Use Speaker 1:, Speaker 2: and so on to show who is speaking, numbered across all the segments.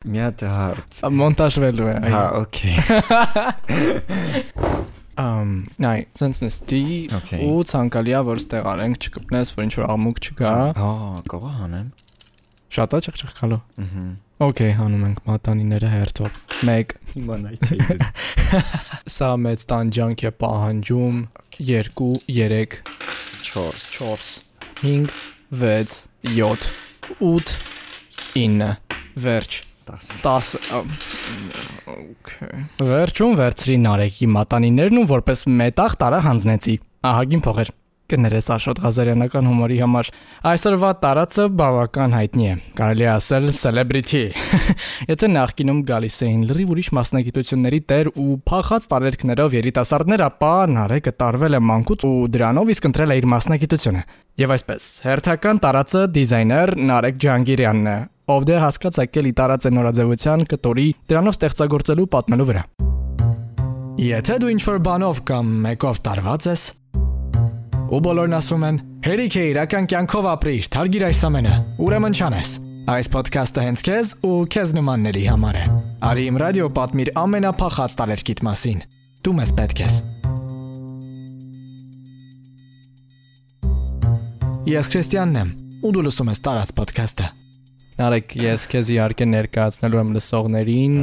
Speaker 1: Մի հատ հարց։
Speaker 2: Մոնտաժվելու է։
Speaker 1: Հա, օքեյ։
Speaker 2: Ամ, նայ, sense նստի ու ցանկալիա որ ստեղ արենք չկպնես, որ ինչ որ աղմուկ չկա։
Speaker 1: Հա, կողա հանեմ։
Speaker 2: Շատ է չխչխալու։
Speaker 1: Ահա։
Speaker 2: Okay, հանում ենք մատանիները հերթով։ 1
Speaker 1: Հիմա նայ չէ։
Speaker 2: Սա մեծ տանջանք է պահանջում 2 3
Speaker 1: 4
Speaker 2: 4 5 6 7 8 9 վերջ
Speaker 1: 10
Speaker 2: 10 Okay Վերջում վերցրի Նարեկի մատանիներն ու որպես մետաղ տարա հանձնեցի ահագին փողեր կներես Աշոտ Ղազարյանական հումորի համար այսօրվա տարածը բավական հայտնի է կարելի ասել celebrity եթե նախկինում գալիս էին լրիվ ուրիշ մասնագիտությունների տեր ու փախած տարերքներով երիտասարդներ ապա Նարեկը տարվել է մանկուց ու դրանով իսկ ընտրել է իր մասնագիտությունը եւ այսպես հերթական տարածը դիզայներ Նարեկ Ջանգիրյանն է ով դե հասկաց եկել ի տարածը նորաձևության կտորի դրանով ստեղծագործելու պատմելու վրա Եթե դու ինչ-որ բանով կամ մեկով տարված ես ու բոլորն ասում են հերիք է իրական կյանքով ապրիր, թարգիր այս ամենը, ուրեմն չանես։ Այս ոդքասթը հենց քեզ ու քեզ նմանների համար է։ Արի իմ ռադիո պատմիր ամենափախած տարերքիդ մասին։ Դու մեզ պետք ես։ Ես Քրիստիանն եմ, ու դու լսում ես տարած ոդքասթը։ Նարեկ, ես քեզ իհարկե ներկայացնելու եմ լսողներին,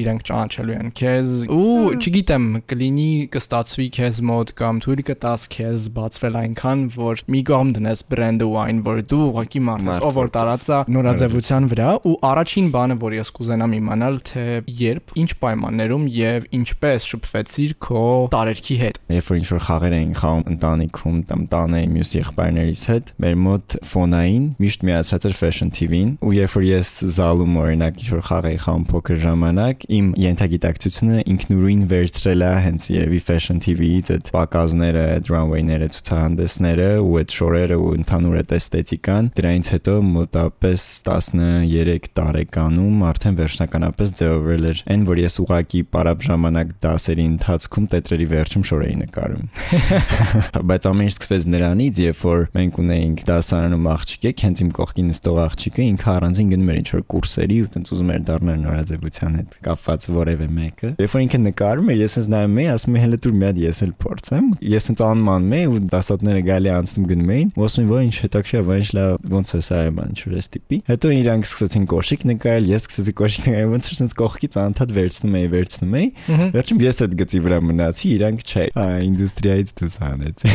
Speaker 2: իրենք ճանաչելու են քեզ ու չգիտեմ, կլինի կստացվի քեզ մոտ կամ թույլ կտաս քեզ բացվել այնքան, որ մի կողմ դնես բրենդը ու այն, որ դու ուղղակի մարդ ես, ով որ տարածա նորաձևության վրա ու առաջին բանը, որ ես կուզենամ իմանալ, թե երբ, ինչ պայմաններում եւ ինչպես շփվեցիր քո տարերքի հետ։
Speaker 1: Երբ որ ինչ-որ խաղեր էին խաղում ընտանիքում, կամ տանը մյուս եղբայրներից հետ, մեր մոտ ֆոնային միշտ միացած էր Fashion TV-ին, ու երբ որ ես զալում օրինակ ինչ-որ խաղ էի խաղում փոքր ժամանակ, իմ ենթագիտակցությունը ինքնուրույն վերցրել է հենց երևի Fashion TV-ից այդ պակազները, այդ runway-ները, ցուցահանդեսները ու այդ շորերը ու ընդհանուր այդ էսթետիկան։ Դրանից հետո մոտապես 13 տարեկանում արդեն վերջնականապես ձևավորել էր այն, որ ես ուղակի պարապ ժամանակ դասերի ընթացքում տետրերի վերջում շոր էի նկարում։ Բայց ամեն ինչ սկսվեց նրանից, երբ որ մենք ունեինք դասարանում աղջիկ, հենց իմ կողքին նստող աղջիկը ինքը առանձին գնում էր ինչ-որ կուրսերի ու տենց ուզում էր դառնալ նորաձևության հետ կապված որևէ մեկը։ Երբ որ ինքը նկարում էր, ես ինձ նայում էի, ասում էի, հələ դուր մի հատ ես էլ փորձեմ։ Ես ինձ անմանում էի ու դասատները գալի անցնում գնում էին, ու ասում էի, ոյ ինչ հետաքրքիր, ինչ լավ, ոնց է սա բան ինչ-որ էս տիպի։ Հետո իրանք սկսեցին կոշիկ նկարել, ես սկսեցի կոշիկ նկարել, ոնց որ sense կողքից անդադ վերցնում էի, վերցնում էի։ Վերջում ես այդ գծի վրա մնացի, իրանք չէ։ Հա, ինդուստրիայից դուրս հանեցի։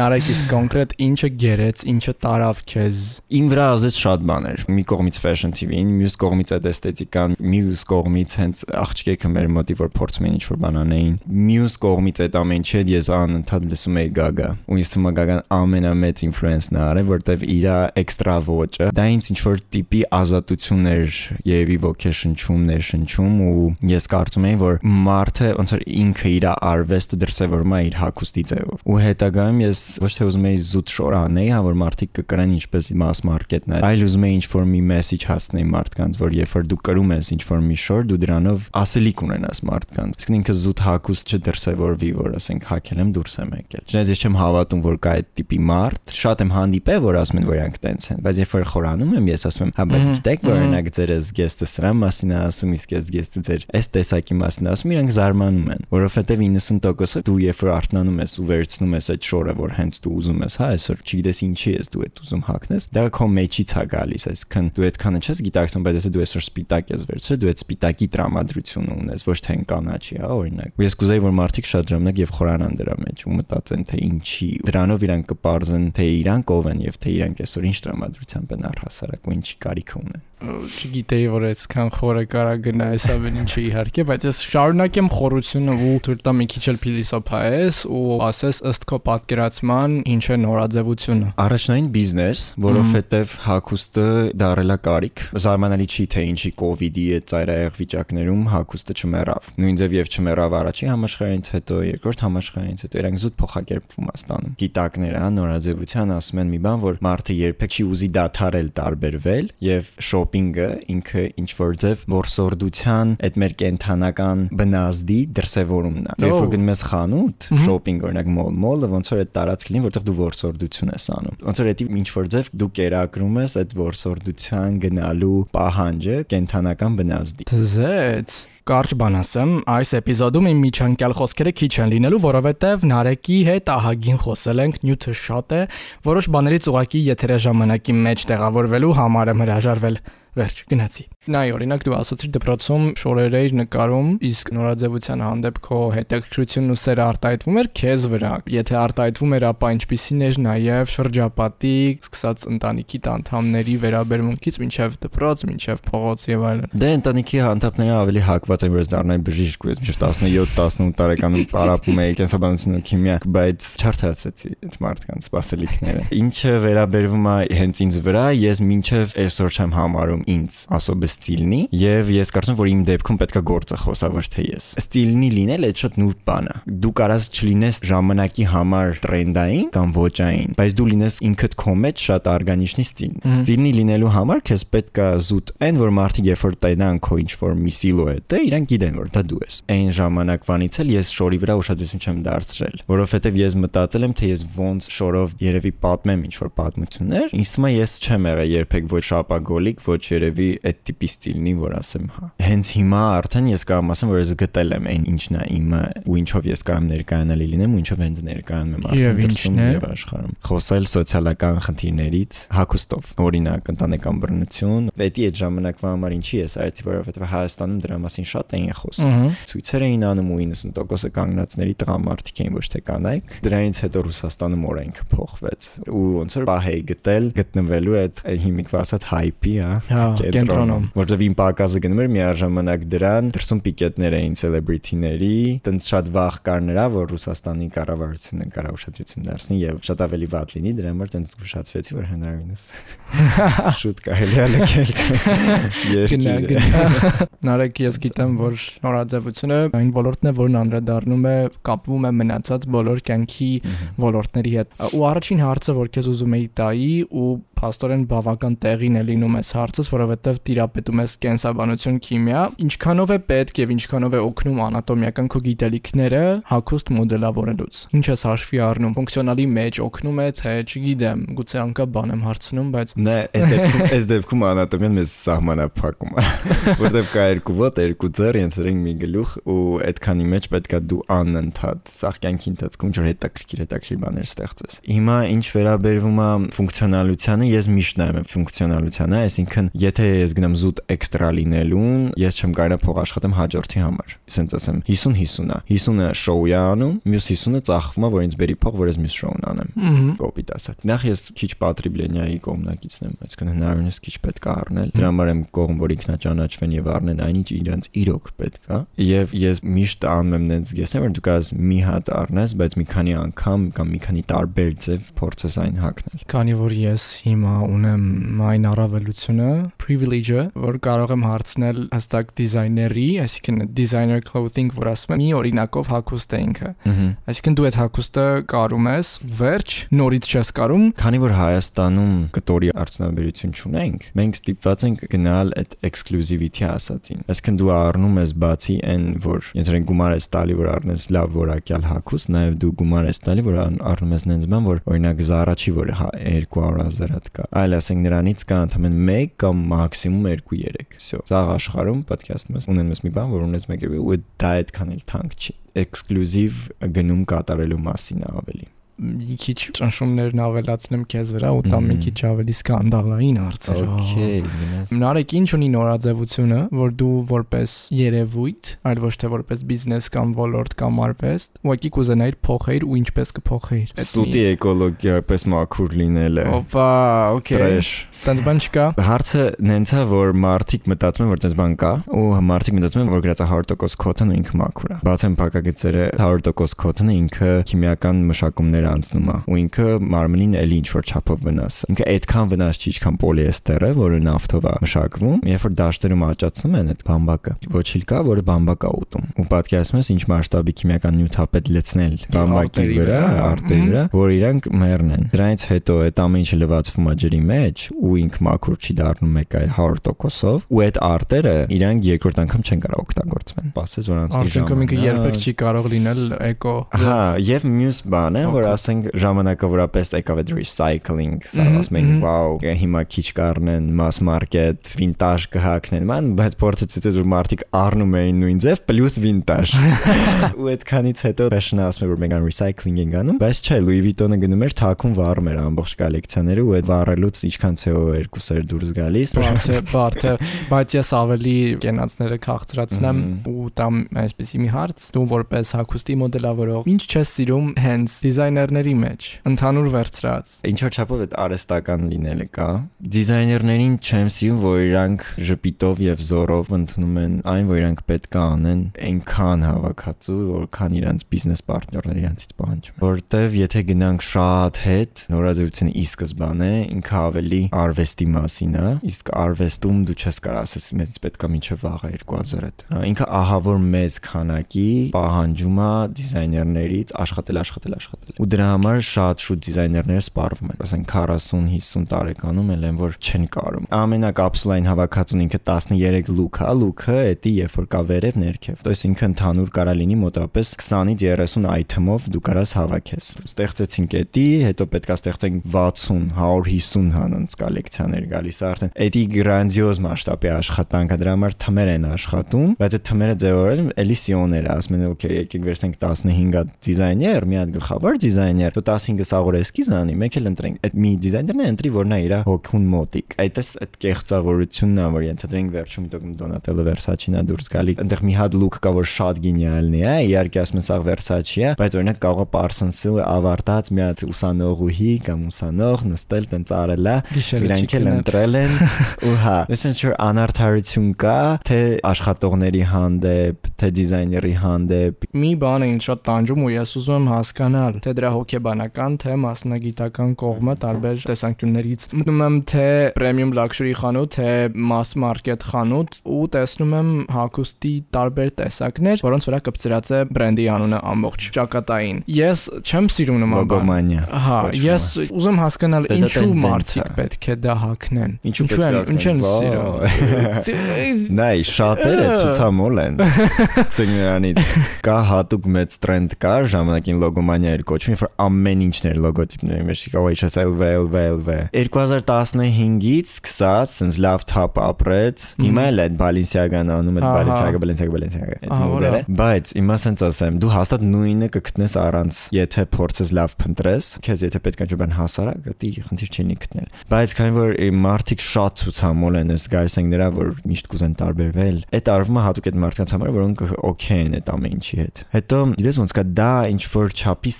Speaker 2: Նարեկ իսկ կոնկրետ ինչը գերեց, ինչը տարավ քեզ։
Speaker 1: Իմ վրա ազդեց շատ բաներ։ Մի կողմից fashion TV-ին, մյուս կողմից այդ էսթետիկան, մյուս կողմից հենց աղջիկը մեր մոտի որ փորձում էին ինչ-որ բան անեին։ Մյուս կողմից այդ ամեն ինչը ես անընդհատ լսում էի Gaga։ Ու ինձ թվում է Gaga-ն ամենամեծ ինֆլուենսն է արել, որտեվ իր էքստրա ոճը դա ինձ ինչ-որ տիպի ազատություն էր, երևի ոգեշնչում, ներշնչում ու ես կարծում եմ, որ մարդը ոնց որ ինքը իր արվեստը դրսևորում է իր հակոստի ձևով։ Ու հետագայում ես ոչ թե ուզում էի զուտ շոր անեի, հա որ մարդիկ կկրեն ինչպես mass market-ն է, այլ ուզում էի ինչ-որ մի message հասցնել մարդկանց, որ երբ որ դու կրում ես ինչ-որ մի շոր, դու դրանով ասելիք ունենաս մարդկանց։ Իսկ ինքը զուտ հակուստ չդրսևորվի, որ ասենք հակել եմ դուրս եմ եկել։ Չնայած ես չեմ հավատում, որ կա այդ տիպի մարդ, շատ եմ հանդիպել, որ ասում են, որ իրանք տենց են, բայց երբ որ խորանում եմ, ես ասում եմ, հա, բայց գիտեք, որ օրինակ ձեր այս գեստը սրա մասին է ասում, իսկ այս գեստը ձեր այս տեսակի մասին է ասում, իրանք զարմանում են, որովհետև 90%-ը դու երբ որ արթնանում ես ու վերցնում ես այդ շորը, որ հենց դու ուզում ես, հա, այսօր չգիտես ինչի ես դու այդ ուզում հակնես, դա քո մեջից է գալիս, այսինքն դու այդքանը չես գիտակցում, բայց եթե դու այսօր սպիտակ ես վերցրել, դու այդ սպիտակի տրամադրություն ունես, ոչ թե կանաչի, հա, օրինակ։ Ու ես կուզեի, որ մարդիկ շատ ժամանակ եւ խորանան դրա մեջ ու մտածեն, թե ինչի, դրանով իրանք կպարզեն, թե իրանք ով են եւ թե իրանք այսօր ինչ տրամադրությամբ են առհասարակ ու ինչի կարիք ունեն։
Speaker 2: չգիտեի որ այսքան խորը կարա գնա այս ամեն ինչը իհարկե, բայց ես շարունակեմ խորությունը ու թույլ տամ մի քիչ էլ փիլիսոփայես ու ասես ըստ քո պատկերացման ինչ է նորաձևությունը։
Speaker 1: Առաջնային բիզնես, որովհետև հակոստը դարելա կարիք։ Զարմանալի չի թե ինչի կ ូវ իդի այդ ծայրահեղ վիճակներում հակոստը չմեռավ։ Նույն ձև եւ չմեռավ առաջին համաշխարհայինից հետո, երկրորդ համաշխարհայինից հետո իրանք զուտ փոխակերպվում է ստանում։ Գիտակները, նորաձևության ասում են մի բան, որ մարդը երբեք չի ուզի դադարել տարբերվել եւ շոփ շոփինգը ինքը ինչ որ ձև որսորդության այդ մեր կենթանական բնազդի դրսևորումն է։ Երբ որ գնում ես խանութ, շոփինգ օրինակ մոլ, մոլը ոնց որ այդ տարածք լինի, որտեղ դու որսորդություն ես անում։ Ոնց որ դա ինչ որ ձև դու կերակրում ես այդ որսորդության գնալու պահանջը կենթանական բնազդի։
Speaker 2: Ձեզ Կարճ բան ասեմ, այս էպիզոդում իմ միջանկյալ խոսքերը քիչ են լինելու, որովհետև Նարեկի հետ ահագին խոսել ենք, նյութը շատ է, որոշ բաներից ուղակի եթերը ժամանակի մեջ տեղավորվելու համար եմ հրաժարվել։ Վերջ, գնացի։ Նայ, օրինակ դու ասացիր դպրոցում շորեր էիր նկարում, իսկ նորաձևության հանդեպ քո հետաքրքրությունն ու սերը արտահայտվում էր քեզ վրա։ Եթե արտահայտվում էր, ապա ինչպիսին էր նաև շրջապատի, սկսած ընտանիքի անդամների վերաբերմունքից մինչև դպրոց, մինչև փողոց եւ այլն։
Speaker 1: Դե ընտանիքի անդամները ավելի հակված են, որ ես դառնայի բժիշկ, ես մինչև 17-18 տարեկանում պարապում էի կենսաբանություն ու քիմիա, բայց չարթացեցի այդ մարդկանց սպասելիքները։ Ինչը վերաբերվում է հենց ինձ վրա, ես մինչև այսօր չեմ համարում ինձ ասոբը ստիլնի եւ ես կարծում որ իմ դեպքում պետքա գործը խոսա ոչ թե ես ստիլնի լինել այդ շատ նուրբ բան է դու կարաս չլինես ժամանակի համար տրենդային կամ ոճային բայց դու լինես ինքդ քո մեջ շատ օրգանիչնի ստիլ ստիլնի լինելու համար քեզ պետքա զուտ այն որ մարդիկ երբ որ տենան քո ինչ որ մի սիլուետ է իրանք գիտեն որ դա դու ես այն ժամանակվանից էլ ես շորի վրա ուշադրություն չեմ դարձրել որովհետեւ ես մտածել եմ թե ես ոնց շորով երևի պատմեմ ինչ որ պատմություններ ինձ է ես չեմ եղել երբեք ոչ շապագոլիկ ոչ երևի այդ տիպի ստիլնի, որ ասեմ, հա։ Հենց հիմա արդեն ես կարող ասեմ, որ ես գտել եմ այն ինչն է իմը ու ինչով ես կարող ներկայանալի լինեմ ու ինչով հենց ներկայանում եմ արդեն դրսում եւ աշխարհում։ Խոսել սոցիալական խնդիրներից հակոստով, օրինակ ընտանեկան բռնություն, պետի այդ ժամանակվա համար ինչի ես արեցի, որովհետեւ Հայաստանում դրա մասին շատ էին խոսում։ Ցույցեր էին անում ու 90%-ը կանգնածների տղամարդիկ էին, ոչ թե կանայք։ Դրանից հետո Ռուսաստանում օրենքը փոխվեց ու ոնց որ բահեի գտել գտնվելու այդ հիմիկվա ասած հայպի, հա,
Speaker 2: հա կենտրոնում,
Speaker 1: որտեղ իմ պակասը գնում էր միաժամանակ դրան, դրսում պիկետներ էին սելեբրիթիների, տենց շատ վախ կար նրա, որ Ռուսաստանի կառավարությունը կարա ուշադրություն դարձնի եւ շատ ավելի վատ լինի, դրա համար տենց զգուշացվեցի, որ հնարավորինս շուտ կարելի է լքել
Speaker 2: երկիրը։ Նարեկ ես գիտեմ, որ նորաձևությունը այն ոլորտն է, որն անդրադառնում է, կապվում է մնացած բոլոր կյանքի ոլորտների հետ։ Ու առաջին հարցը, որ քեզ ուզում էի տայի ու փաստորեն բավական տեղին է լինում այս հարցս, որովհետև տիրապետում ես կենսաբանություն, քիմիա, ինչքանով է պետք եւ ինչքանով է օգնում անատոմիական քո գիտելիքները հակոստ մոդելավորելուց։ Ինչ ես հաշվի առնում, ֆունկցիոնալի մեջ օգնում է, թե չգիտեմ, գուցե անկա բան եմ հարցնում, բայց
Speaker 1: Նե, այս դեպքում այս դեպքում անատոմիան մեզ սահմանափակում է, որտեվ կա երկու ոտ, երկու ձեռ, ենցրին մի գլուխ ու այդքանի մեջ պետքա դու անընդհատ սաղ կյանքի ընթացքում ջր հետաքրքիր հետաքրքիր բաներ ստեղծես։ Հիմա ինչ վերաբերվում է ֆունկցիոնալությանը, ես միշտ նայում եմ ֆունկցիոնալությանը, այսինքն եթե ես գնամ զուտ էքստրա լինելուն, ես չեմ կարա փող աշխատեմ հաջորդի համար։ Իսենց ասեմ 50-50-ա։ 50-ը շոու է անում, մյուս 50-ը ծախվում է, որ ինձ բերի փող, որ ես մյուս շոուն անեմ։ Կոպիտ ասած։ Նախ ես քիչ պատրիբլենիայի կողմնակիցն եմ, այսինքն հնարավորինս քիչ պետք է առնել։ Դրա համար եմ կողմ, որ ինքնաճանաչվեն եւ առնեն այնինչ իրենց իրոք պետք է։ Եվ ես միշտ անում եմ նենց գեսեմ, որ դու կաս մի հատ առնես, բայց մի քանի անգամ կամ մի քանի տարբեր ձև փորձես այն հակնել։
Speaker 2: Քանի որ ես հիմա ունեմ այն առավելությունը, privilege-ը, որ կարող եմ հարցնել հստակ դիզայների, այսինքն designer clothing, որ ասում եմ, մի օրինակով հագուստ է ինքը։ Այսինքն դու այդ հագուստը կարում ես, վերջ, նորից չես կարում։
Speaker 1: Քանի որ Հայաստանում կտորի արդյունաբերություն չունենք, մենք ստիպված ենք գնալ այդ exclusivity ասածին։ Այսինքն դու առնում ես բացի այն, որ եթե գումար ես տալի, որ առնես լավ որակյալ հագուստ, նաև դու գումար ես տալի, որ առնում ես նենց բան, որ օրինակ Zara-չի, որ 200 հատ կա այլ ասենք նրանից կա ընդհանրեն 1 կամ մաքսիմում 2-3 всё սա աշխարհում պատկասնում ես ունեն ես մի բան որ ունես 1 ու դա այդքան էլ թանկ չի էքսկլյուզիվ գնում կատարելու մասին ավելի
Speaker 2: մի քիչ ճնշումներն ավելացնեմ քեզ վրա ու տա մի քիչ ավելի սկանդալային հարցեր։
Speaker 1: Okay,
Speaker 2: Նարեկ ինչ ունի նորաձևությունը, որ դու որպես երևույթ, այլ ոչ թե որպես բիզնես կամ ոլորտ կամ արվեստ, ուղղակի կուզենայիր փոխեիր ու ինչպես կփոխեիր։
Speaker 1: Սուտի էկոլոգիապես մաքուր լինելը։
Speaker 2: Օպա, okay։ Տենց բան չկա։
Speaker 1: Հարցը նենց է, որ մարդիկ մտածում են, որ տենց բան կա, ու մարդիկ մտածում են, որ գրածա 100% քոթն ինքը մաքուր է։ Բացեմ փակագծերը 100% քոթն ինքը քիմիական մշակումներ անցնում է ու ինքը մարմնին էլի ինչ որ չափով վնաս է։ Ինքը այդքան վնաս չի, ինչքան պոլիեստերը, որը նավթով է մշակվում, երբ որ դաշտերում աճացնում են այդ բամբակը։ Ոչիլ կա, որը բամբակ է ուտում։ Ու պատկերացնում ես ինչ մասշտաբի քիմիական նյութապետ լցնել բամբակի վրա, արտերի վրա, որ իրանք մեռնեն։ Դրանից հետո այդ ամեն ինչը լվացվում է ջրի մեջ ու ինքը մաքուր չի դառնում մեկ այ 100%-ով ու այդ արտերը իրանք երկրորդ անգամ չեն կարող օգտագործվեն։ Պասես որ անցնի ժամանակ։
Speaker 2: Արդյունքում ինքը երբեք չի կարող լինել էկո։
Speaker 1: Հա, եւ մյուս բանը, որ ասենք ժամանակավորապես եկավ այդ recycling, սա ասում ենք, վաու, հիմա քիչ կառնեն mass market, vintage կհակնեն, ման, բայց փորձը ցույց որ մարդիկ առնում էին նույն ձև պլյուս vintage։ Ու այդքանից հետո fashion-ը ասում է որ մենք ան recycling ենք անում, բայց չէ, Louis Vuitton-ը գնում էր թաքուն վառում էր ամբողջ կոլեկցիաները ու այդ վառելուց ինչքան CO2 էր դուրս գալիս։
Speaker 2: Բարդ է, բարդ է, բայց ես ավելի կենացները քաղցրացնեմ ու տամ այսպեսի մի հարց, դու որպես հագուստի մոդելավորող, ինչ չես սիրում հենց դիզայներների մեջ, ընդհանուր վերցրած։
Speaker 1: Ինչ որ չափով այդ արեստական լինելը կա։ Դիզայներներին չեմ սիրում, որ իրանք ժպիտով եւ զորով ընդունում են այն, որ իրանք պետք է անեն այնքան հավաքածու, որքան իրանք բիզնես պարտներները իրանցից պահանջում։ Որտեվ եթե գնանք շատ հետ, նորաձևությունը ի սկզբանե ինքը ավելի արվեստի մասին է, իսկ արվեստում դու չես կարող ասես մեծ պետքա մինչև վաղը 2000 հետ։ Ինքը ահավոր մեծ քանակի պահանջում է դիզայներներից աշխատել, աշխատել, աշխատել։ Ու դրա համար շատ շուտ դիզայներները սպառվում են, ասենք 40-50 տարեկանում են, որ չեն կարում։ Ամենակապսուլային հավաքածուն ինքը 13 լուք է, լուքը էդի երբ որ կա վերև ներքև։ То есть ինքը ընդհանուր կարա լինի մոտավորապես 20-ից 30 item-ով դու կարաս հավաքես։ Ստեղծեցինք էդի, հետո պետքա ստեղծենք 60, 150 հանց կոլեկցիաներ գալիս արդեն։ Էդի գրանձիոզ մասշտաբի աշխատանք է, դրա համար թմեր են աշխատում, բայց այդ թմերը ձևավորել էլի սիոներ, ասում են, օքեյ, եկեք վերցնենք 15-ը դիզայներ, մի հատ գլխավոր դիզայներ, դու 15-ը սաղոր էսքիզ անի, մեկ էլ ընտրենք։ Այդ մի դիզայներն է ընտրի, որ նա իր հոգուն մոտիկ։ Այդպես այդ կեղծավորությունն է, որ ենթադրենք վերջում դուք Դոնատելո Վերսաչին է դուրս գալի։ Այնտեղ մի հատ լուք կա, որ շատ գենիալն է, իհարկե ասում են սա Վերսաչի է, բայց օրինակ կարող է Parsons-ը ավարտած մի հատ ուսանողուհի կամ ուսանող նստել տենց արելա, իրանք էլ ընտրել են ու հա, այսինքն որ անարթարություն կա, թե աշխատողների հանդեպ, թե դիզայների հանդեպ։
Speaker 2: Մի բան է ինձ շատ տանջում ու ես ուզում եմ հասկանալ, թե դրա հոգեբանական, թե մասնագիտական կողմը տարբեր տեսանկյուններից։ Մտնում եմ թե premium luxury խանութ, թե mass market խանութ ու տեսնում եմ հագուստի տարբեր տեսակներ, որոնց վրա կպցրած է բրենդի անունը ամբողջ ճակատային։ Ես չեմ սիրում նման
Speaker 1: բան։
Speaker 2: Հա, ես ուզում հասկանալ ինչու մարդիկ պետք է դա հակնեն։
Speaker 1: Ինչու
Speaker 2: են, ինչ են սիրում։
Speaker 1: Նայ, շատերը ցուցամոլ են։ Սկսենք նրանից։ Կա հատուկ մեծ տրենդ կար ժամանակին լոգոմանիա էր կոչվում, որ ամեն ինչն էր լոգոտիպների մեջ, կարող HSLV, LV, LV։ 2015-ից սկսած, sense լավ թափ ապրեց։ Հիմա էլ այդ Balenciaga-ն անում է Balenciaga, Balenciaga, Balenciaga այդ մոդելը։ Բայց իմա sense ասեմ, դու հաստատ նույնը կգտնես առանց, եթե փորձես լավ փնտրես, քեզ եթե պետք է ինչ բան հասարակ, դի խնդիր չունի գտնել։ Բայց քանի որ մարդիկ շատ ցուցամոլ են, ես գալիս են նրա, որ միշտ կուզեն տարբերվել, այդ արվում է հատուկ այդ մարդկանց համար, որոնք օքեյ են այդ ամեն ինչի հետ։ Հետո գիտես ոնց կա դա ինչ որ չափի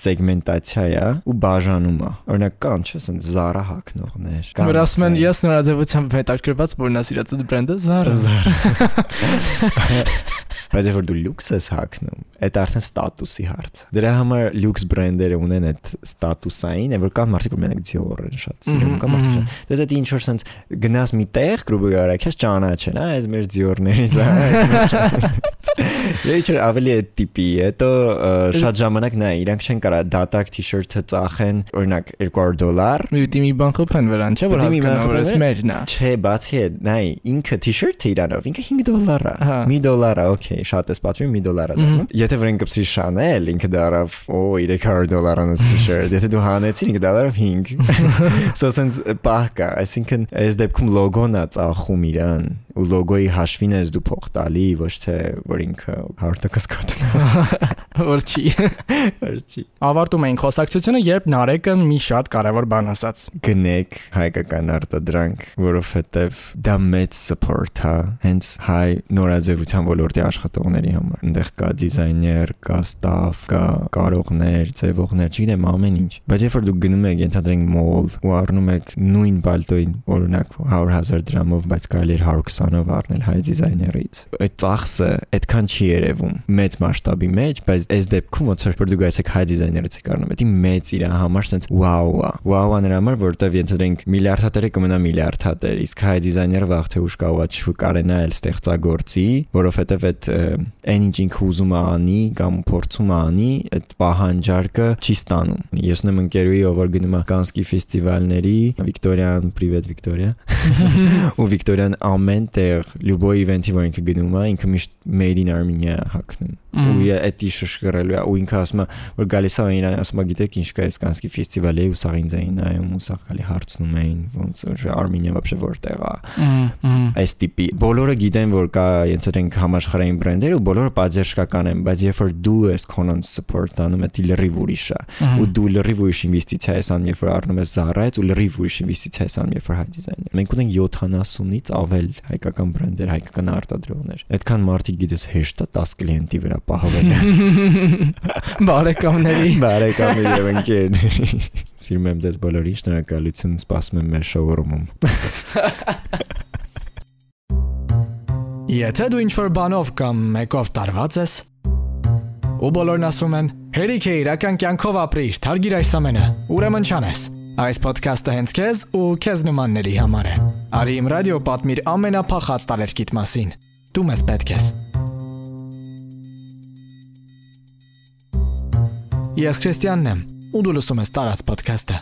Speaker 1: սեգմենտացիա է ու բաժանում է։ Օրինակ կան, չէ՞, ասեն Zara հակնողներ։
Speaker 2: Որ ասում են ես նորաձևությամբ հետաքրքրված որն է սիրած այդ բրենդը Zara։
Speaker 1: Բայց եթե դու լյուքս ես հակնում, այդ արդեն ստատուսի հարց։ Դրա համար լյուքս բրենդերը ունեն այդ ստատուսային, որ կան մարդիկ որ մենակ Dior են շատ սիրում, կան մարդիկ։ Դες այդ ինչ որ sense գնաս մի տեղ, գրուբը գարակ, ես ճանաչեն, այս մեր Dior-ներից է, այս մեր։ Ինչ ավելի է տիպի, հետո շատ ժամանակ նա իրանք չեն կարա դատարկ t-shirt-ը ծախեն, օրինակ 200 դոլար։
Speaker 2: Մի դիմի բան խփեն վրան, չէ՞ որ հասկանա որ էս մերն է։
Speaker 1: Չէ, բացի այդ, նայ, ինքը t-shirt-ը իրանով, ինքը 5 դոլար է։ Մի դոլար է, օքեյ, շատ էս պատվի մի դոլար է դառնում։ Եթե վրան կպսի Chanel, ինքը դարավ, օ 300 դոլարանոց t-shirt, եթե դու հանեցիր, ինքը դարավ 5։ So sense պահ կա, այսինքն այս դեպքում լոգոն է ծախում իրան ու լոգոյի հաշվին ես դու փող տալի, ոչ թե որ ինքը 100% կոտնա։
Speaker 2: Որ չի։
Speaker 1: Որ չի։
Speaker 2: Ավարտում ենք խոսակցությունը, երբ Նարեկը մի շատ կարևոր բան ասաց։
Speaker 1: Գնեք հայկական արտադրանք, որովհետև դա մեծ support է հենց հայ նորաձևության ոլորտի աշխատողների համար։ Այնտեղ կա դիզայներ, կա staff, կա կարողներ, ձևողներ, չգիտեմ ամեն ինչ։ Բայց երբ որ դուք գնում եք ենթադրենք մոլ ու առնում եք նույն պալտոին, օրինակ 100.000 դրամով, բայց կարելի է ուսանով առնել հայ դիզայներից։ Այդ ծախսը այդքան չի երևում մեծ մասշտաբի մեջ, բայց այս դեպքում ոնց որ դու գայցեք հայ դիզայներից եք առնում, դա մեծ իր համար sense Վաու է նրա համար, որովհետև ենթադրենք միլիարդատերը կմնա միլիարդատեր, իսկ հայ դիզայները վաղ թե ուշ կարողա չկարենա էլ ստեղծագործի, որովհետև այդ այն ինչ ինքը ուզում է անի կամ փորձում է անի, այդ պահանջարկը չի ստանում։ Ես ունեմ ընկերուհի, ով որ գնում է Կանսկի ֆեստիվալների, Վիկտորիան, պրիվետ Վիկտորիա։ Ու Վիկտորիան ամեն տեղ, լյուբոյ իվենթի, որ ինքը գնում է, ինքը միշտ made in Armenia հագնում ու այդ իշը շկրելու է ու ինքը ասում է որ գալիս է իրան ասում է գիտեք ինչ կա Իսկանսկի ֆեստիվալի ու սաղ ինձ էին նայում ու սաղ գալի հարցնում էին ոնց որ Արմենիա вообще որտեղ է այս տիպի բոլորը գիտեն որ կա ենթադրենք համաշխարհային բրենդեր ու բոլորը պատժեշկական են բայց երբ որ դու ես քոնոնց support անում ես լրիվ ուրիշ է ու դու լրիվ ուրիշ ինվեստիցիա ես անում երբ որ առնում ես Zara-ից ու լրիվ ուրիշ ինվեստիցիա ես անում երբ որ հայ դիզայներ մենք ունենք 70-ից ավել հայկական բրենդեր հայկական արտադրողներ այդքան մարդիկ գիտես հեշտ է 10 կլիենտի վրա պահվել։
Speaker 2: Բարեկամների։
Speaker 1: Բարեկամների եւ ընկերների։ Սիրում եմ ձեզ բոլորին, շնորհակալություն, սպասում եմ մեր շոուրումում։
Speaker 2: Եթե դու ինչ-որ բանով կամ մեկով տարված ես, ու բոլորն ասում են. «Հերիք է իրական կյանքով ապրիր, թարգիր այս ամենը»։ Ուրեմն չանես։ Այս ոդքասթը հենց քեզ ու քեզ նմանների համար է։ Արի իմ ռադիո պատմիր ամենափախած տարերկիտ մասին։ Դու մեզ պետք ես։ Ես Քրիստիանն եմ, ու դու լսում ես Տարած ոդքասթը։